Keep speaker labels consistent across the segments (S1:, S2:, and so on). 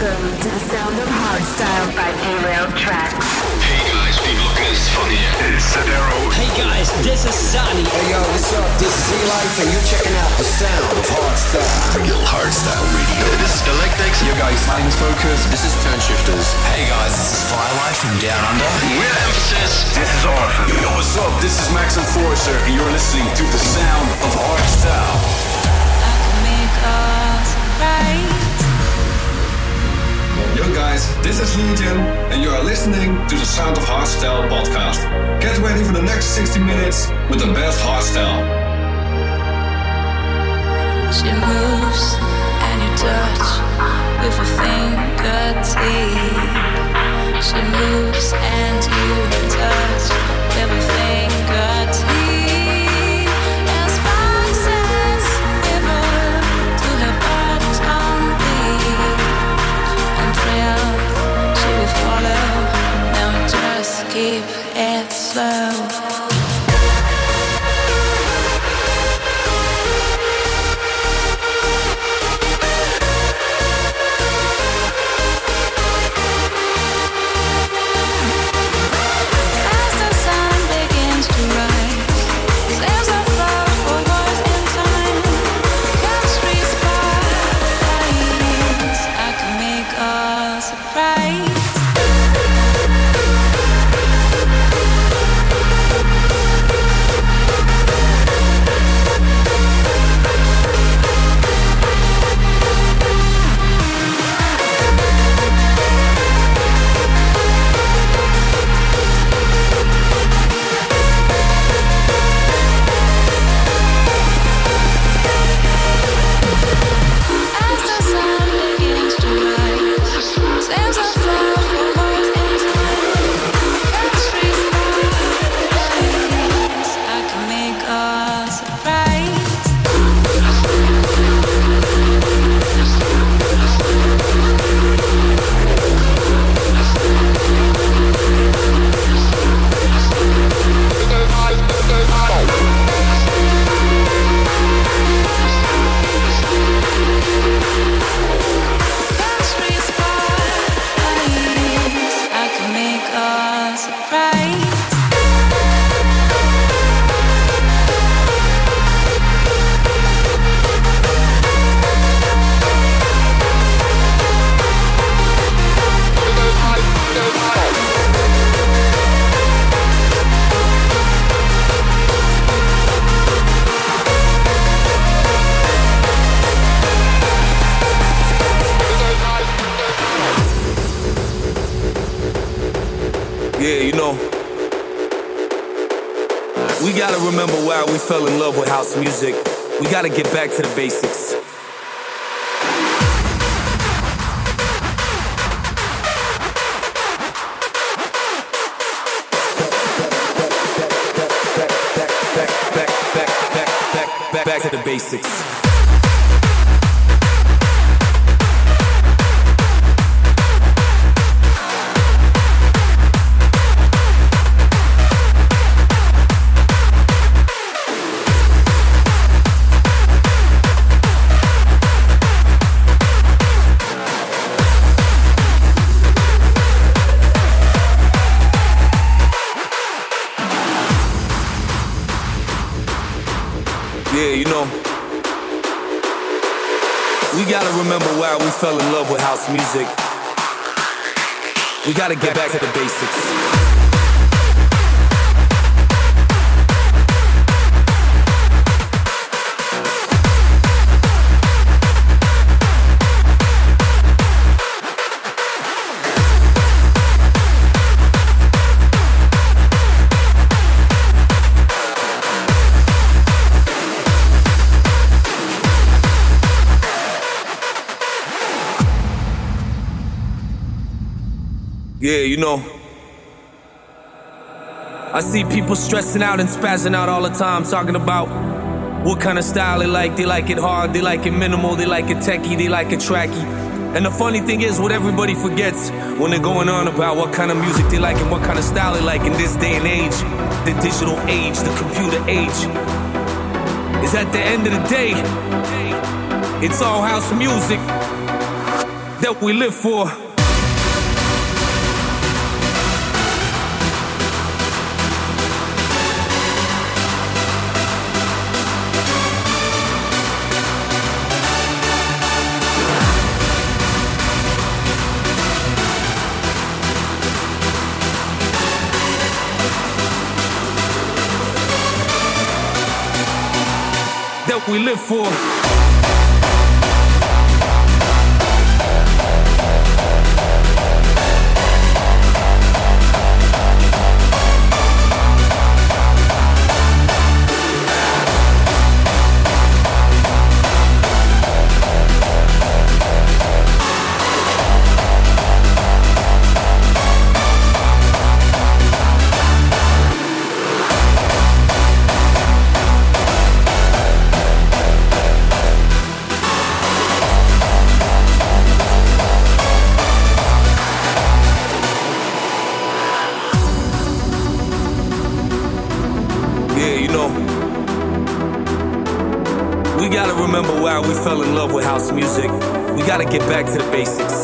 S1: Welcome to the sound of hardstyle by Derailed Traxx.
S2: Hey guys, people Lucas van hier.
S3: It's Sadero.
S4: Hey guys, this is Sunny.
S5: Hey yo, what's up? This is E-Life and you're checking out the sound of hardstyle.
S2: Real hardstyle radio. This is Electrics.
S5: Yo guys, my name's Focus.
S6: This is Tuneshifters. Hey guys, this is Firelife from Down Under.
S2: With emphasis.
S3: This is Arthur.
S7: Yo, what's up? This is Max and Enforcer, and you're listening to the sound of hardstyle. Yo guys, this is Legion, and you are listening to the Sound of Hardstyle podcast. Get ready for the next 60 minutes with the best hardstyle.
S8: She moves and you touch with a fingertip. She moves and you touch with keep it slow.
S9: Music. We gotta get back to the basics. Remember why we fell in love with house music. We gotta get back to the basics. Yeah, you know. I see people stressing out and spazzing out all the time, talking about what kind of style they like. They like it hard, they like it minimal, they like it techie, they like it tracky. And the funny thing is, what everybody forgets when they're going on about what kind of music they like and what kind of style they like in this day and age, the digital age, the computer age, is at the end of the day, it's all house music.
S8: that we live for. We live for. Gotta get back to the basics.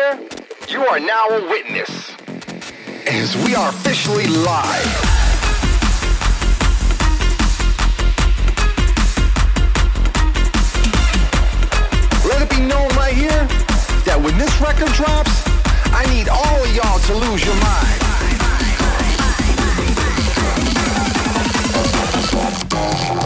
S10: Here? You are now a witness. As we are officially live. Let it be known right here that when this record drops, I need all of y'all to lose your mind. That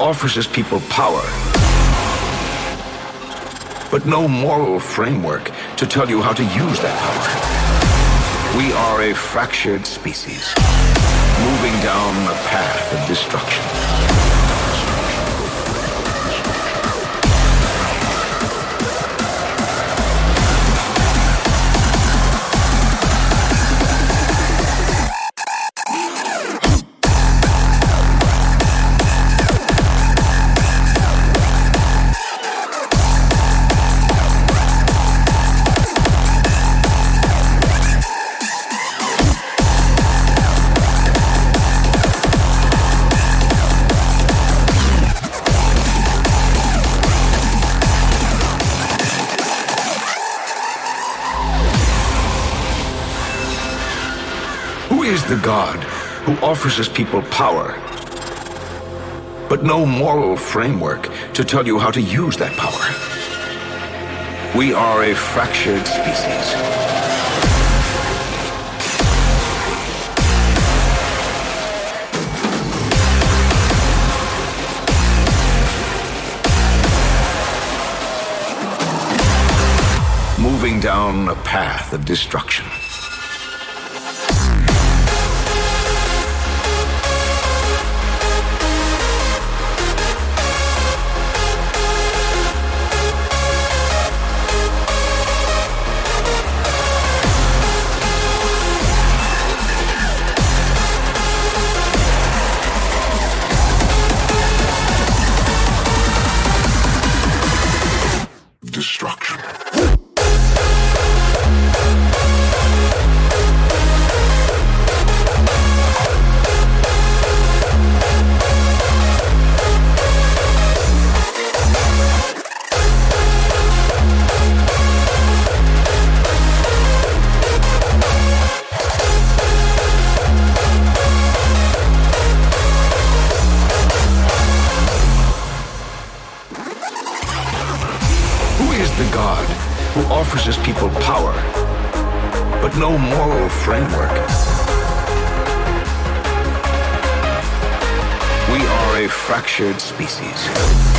S11: offers his people power, but no moral framework to tell you how to use that power? We are a fractured species, moving down a path of destruction. Offers his people power, but no moral framework to tell you how to use that power? We are a fractured species. Moving down a path of destruction.
S12: is the God who offers his people power, but no moral framework. We are a fractured species.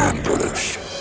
S13: Minneapolis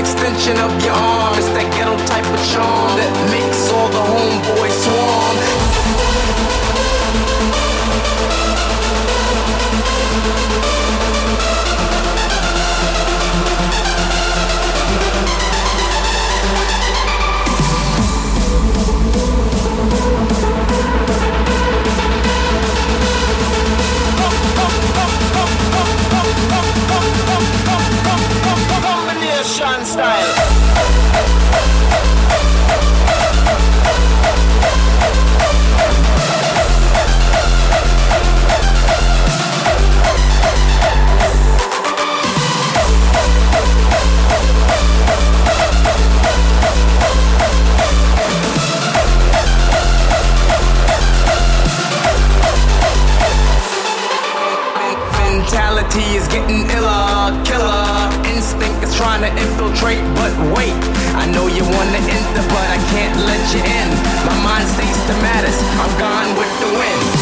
S13: extension of your arm. It's that ghetto type of charm that makes all the homeboys swarm.
S14: straight, but
S13: wait. I know you wanna enter, but I can't let you in. My mind ceased the matters. I'm gone with the wind.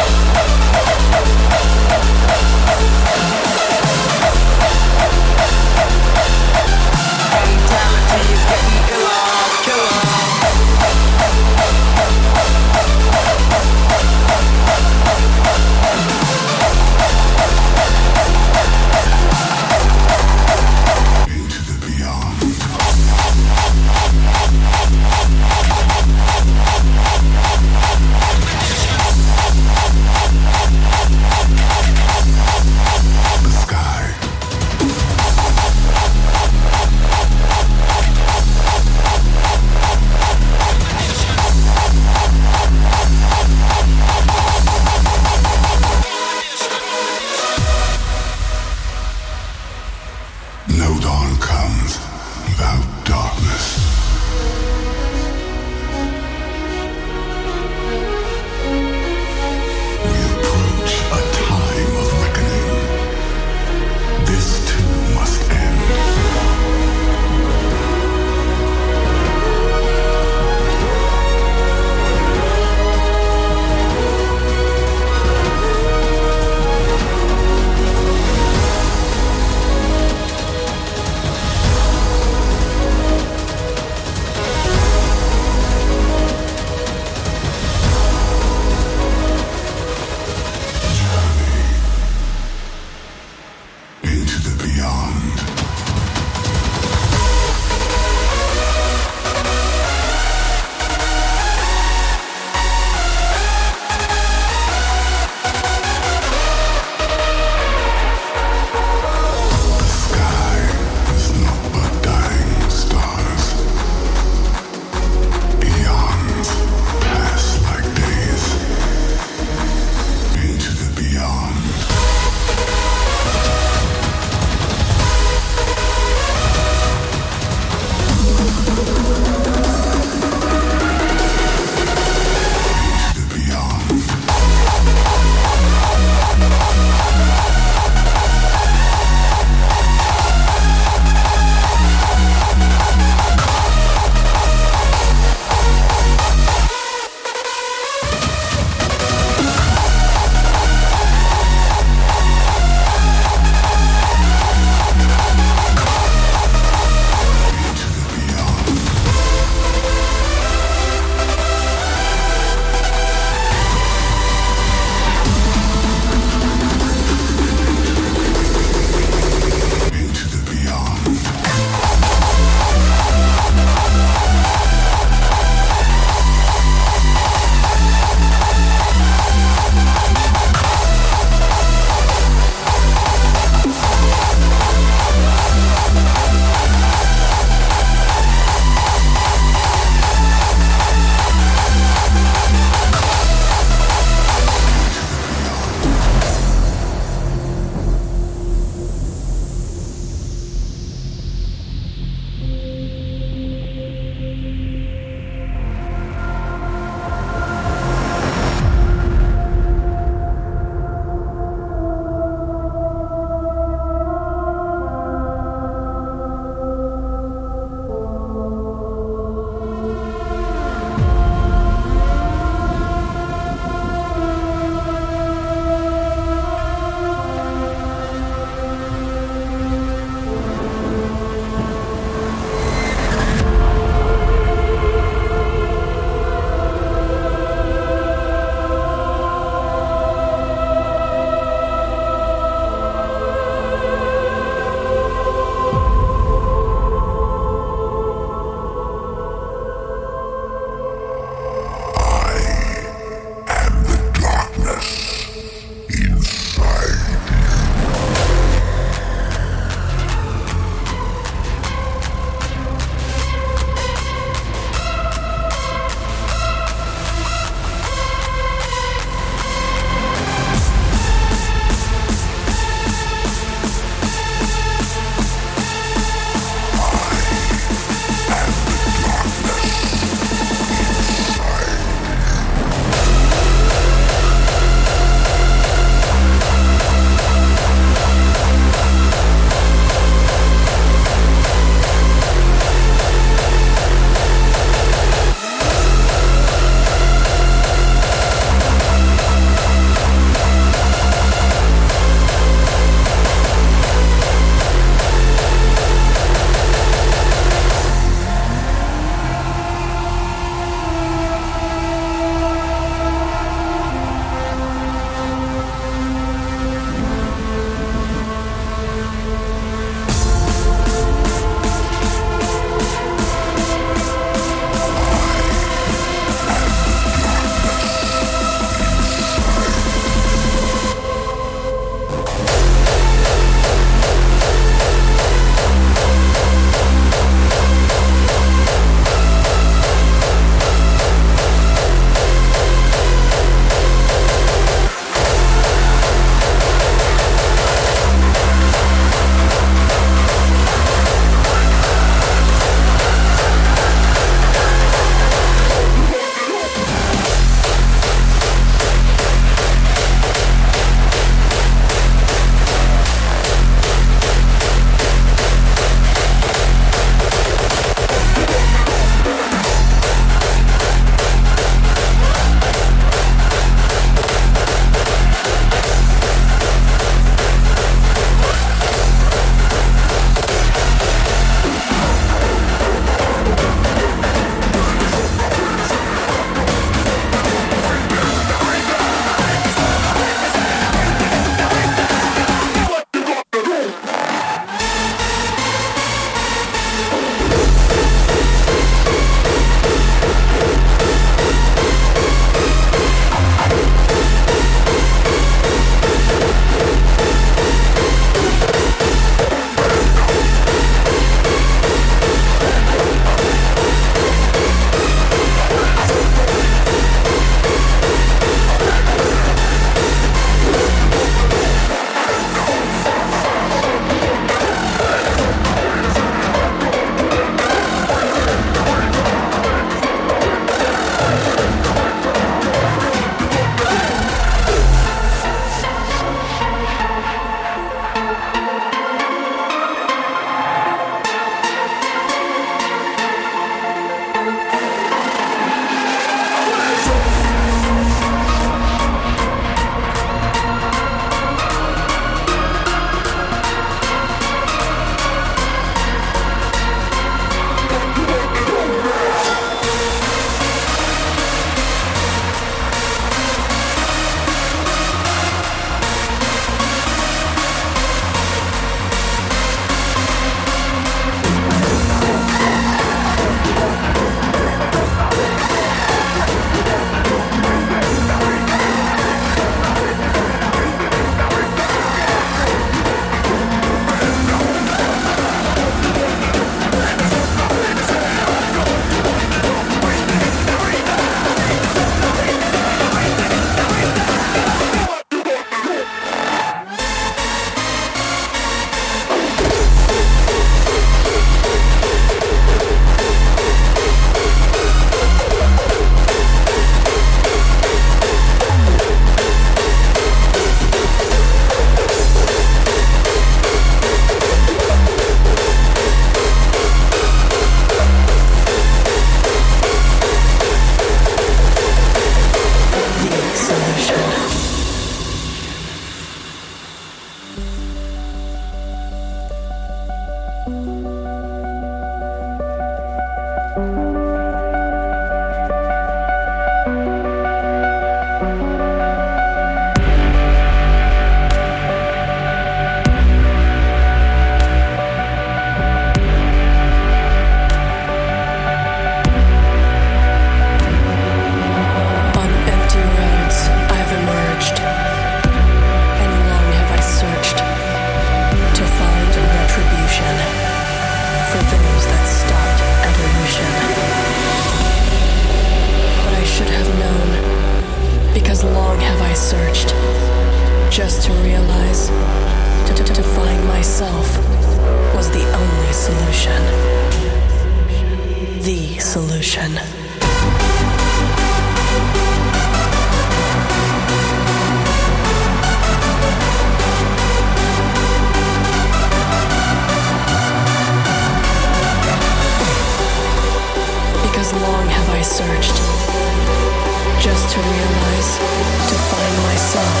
S15: Just to realize, to find myself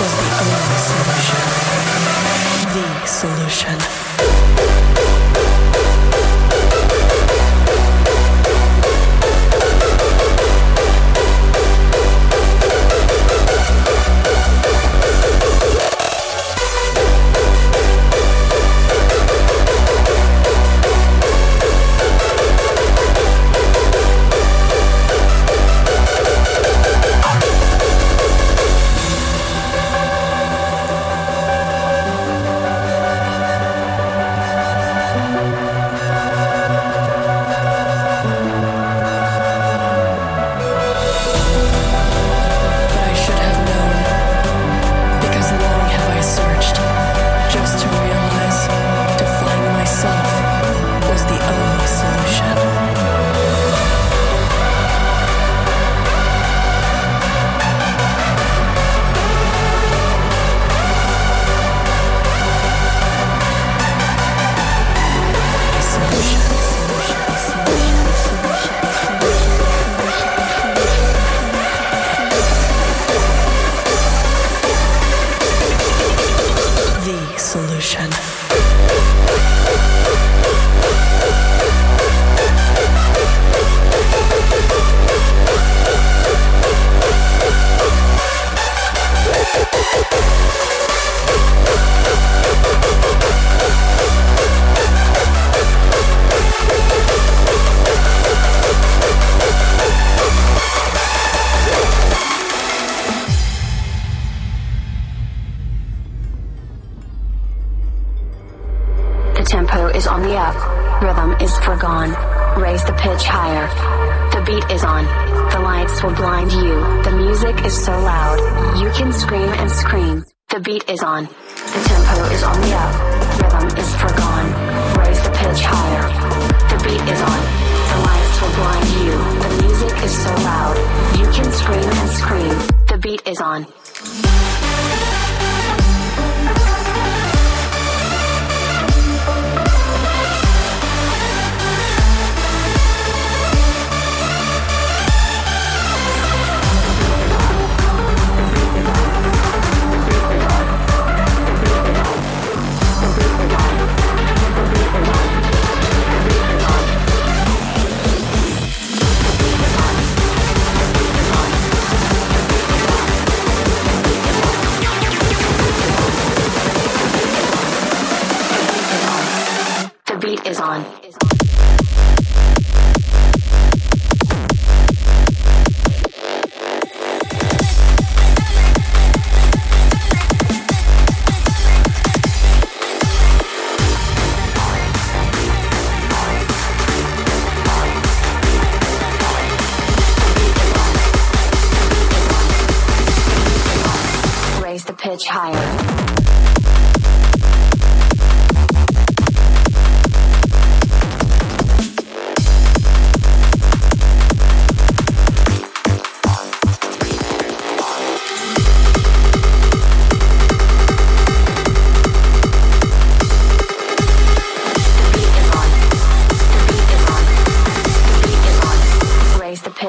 S15: was the only solution. The solution.
S1: Tempo is on the up. Rhythm is forgone. Raise the pitch higher. The beat is on. The lights will blind you. The music is so loud. You can scream and scream. The beat is on. The tempo is on the up. Rhythm is forgone. Raise the pitch higher. The beat is on. The lights will blind you. The music is so loud. You can scream and scream. The beat is on. Is on.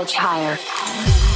S1: Pitch higher.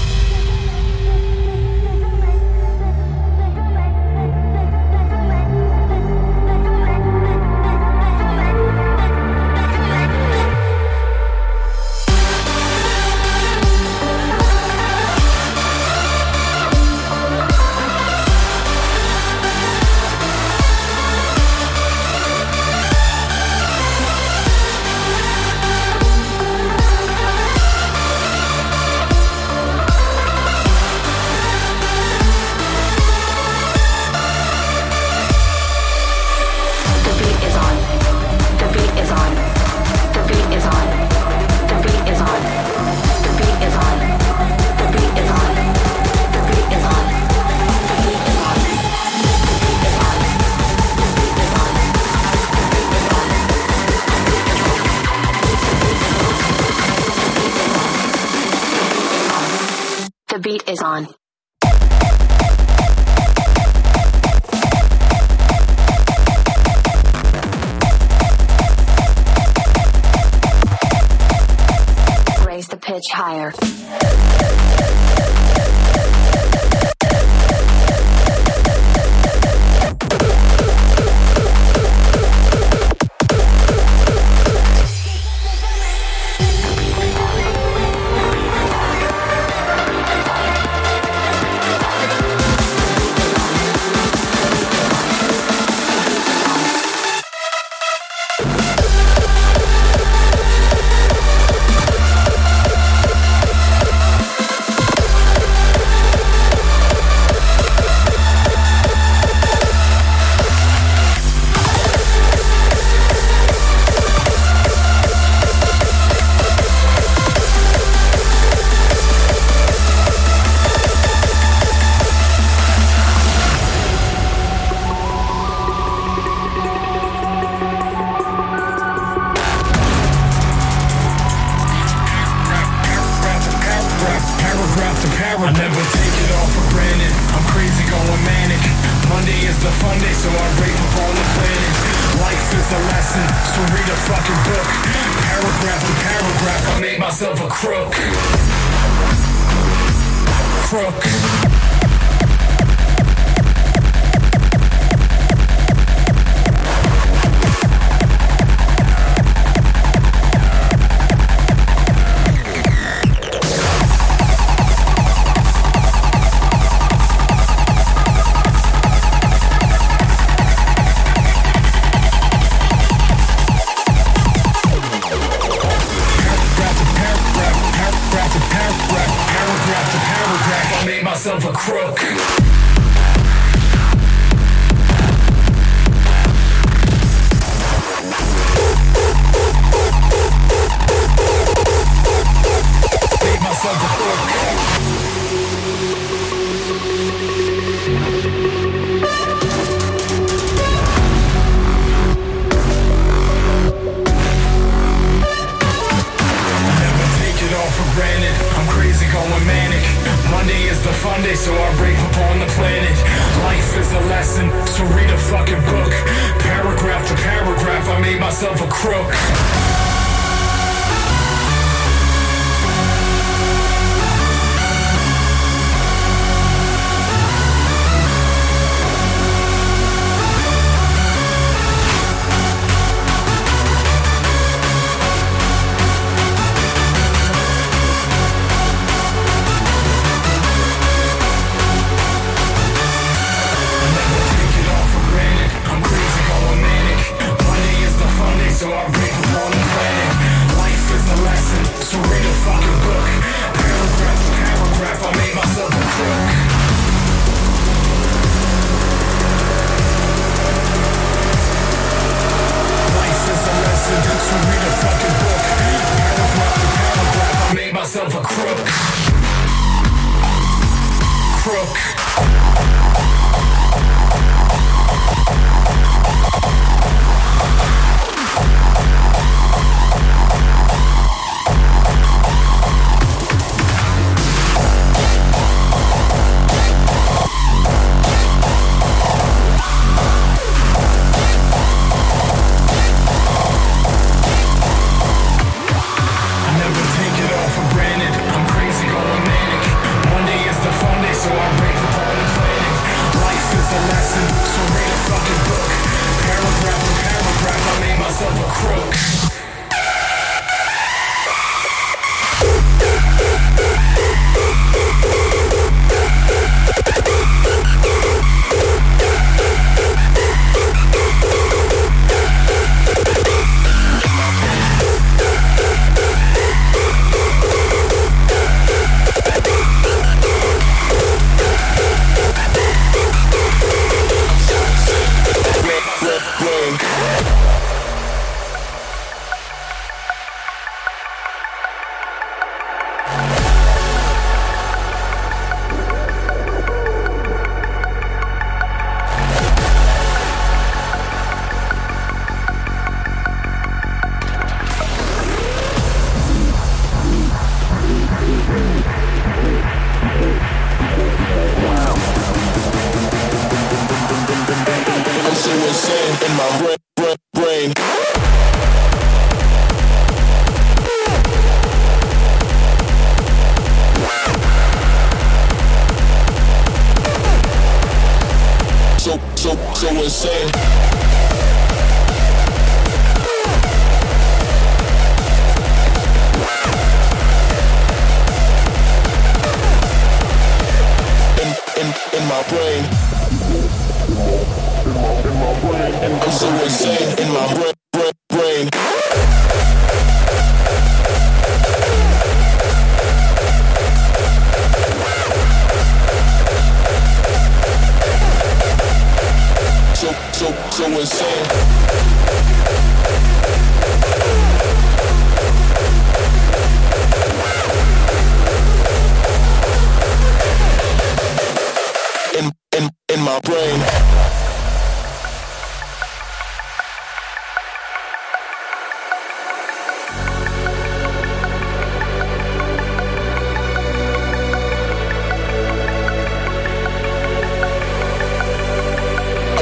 S16: Myself a crook.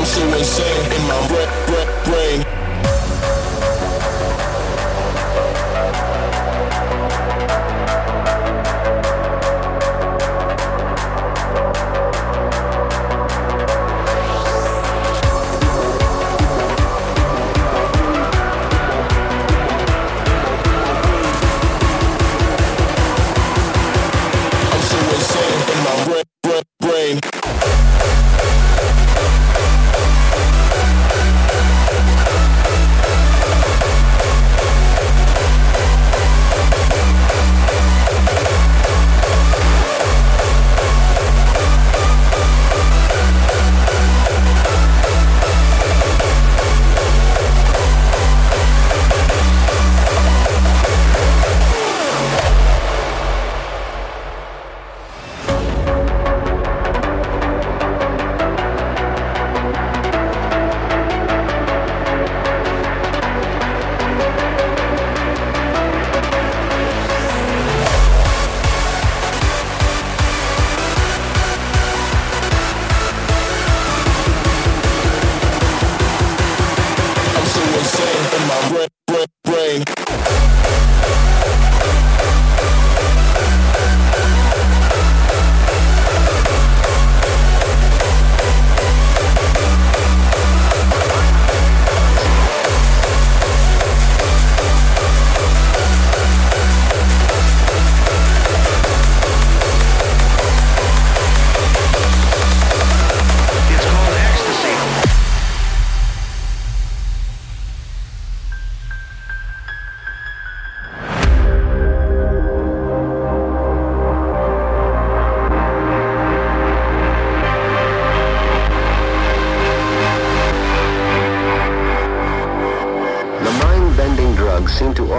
S16: I'm so
S17: insane in my brain, brain, brain.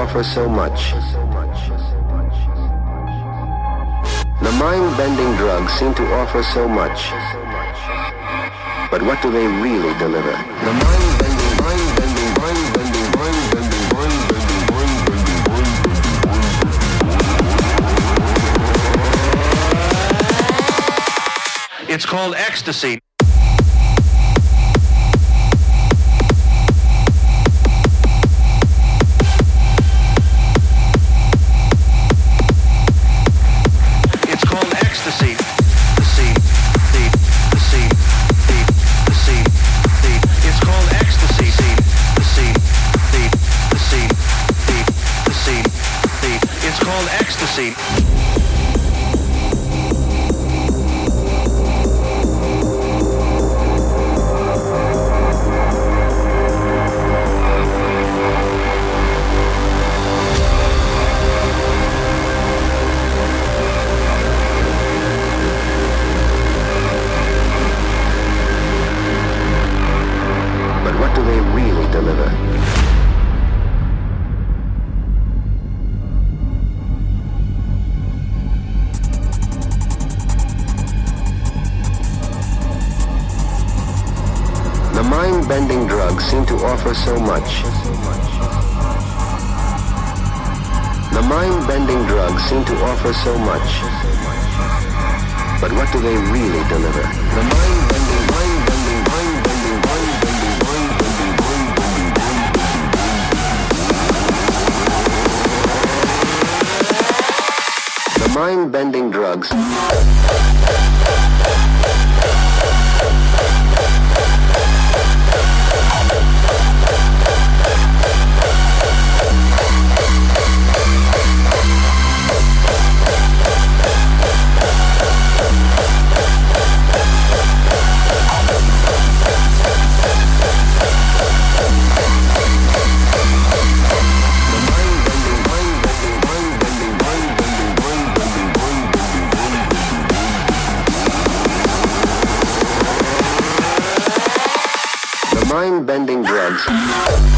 S18: Offer so much. The mind-bending drugs seem to offer so much. But what do they really deliver? The mind-bending, mind-bending, mind-bending, mind-bending, mind-bending, mind-bending,
S12: It's called ecstasy.
S18: Do they really deliver? The mind-bending, mind-bending, mind-bending, mind-bending, mind-bending, mind-bending, mind-bending. Mind-bending mind-bending drugs.
S7: Sessions.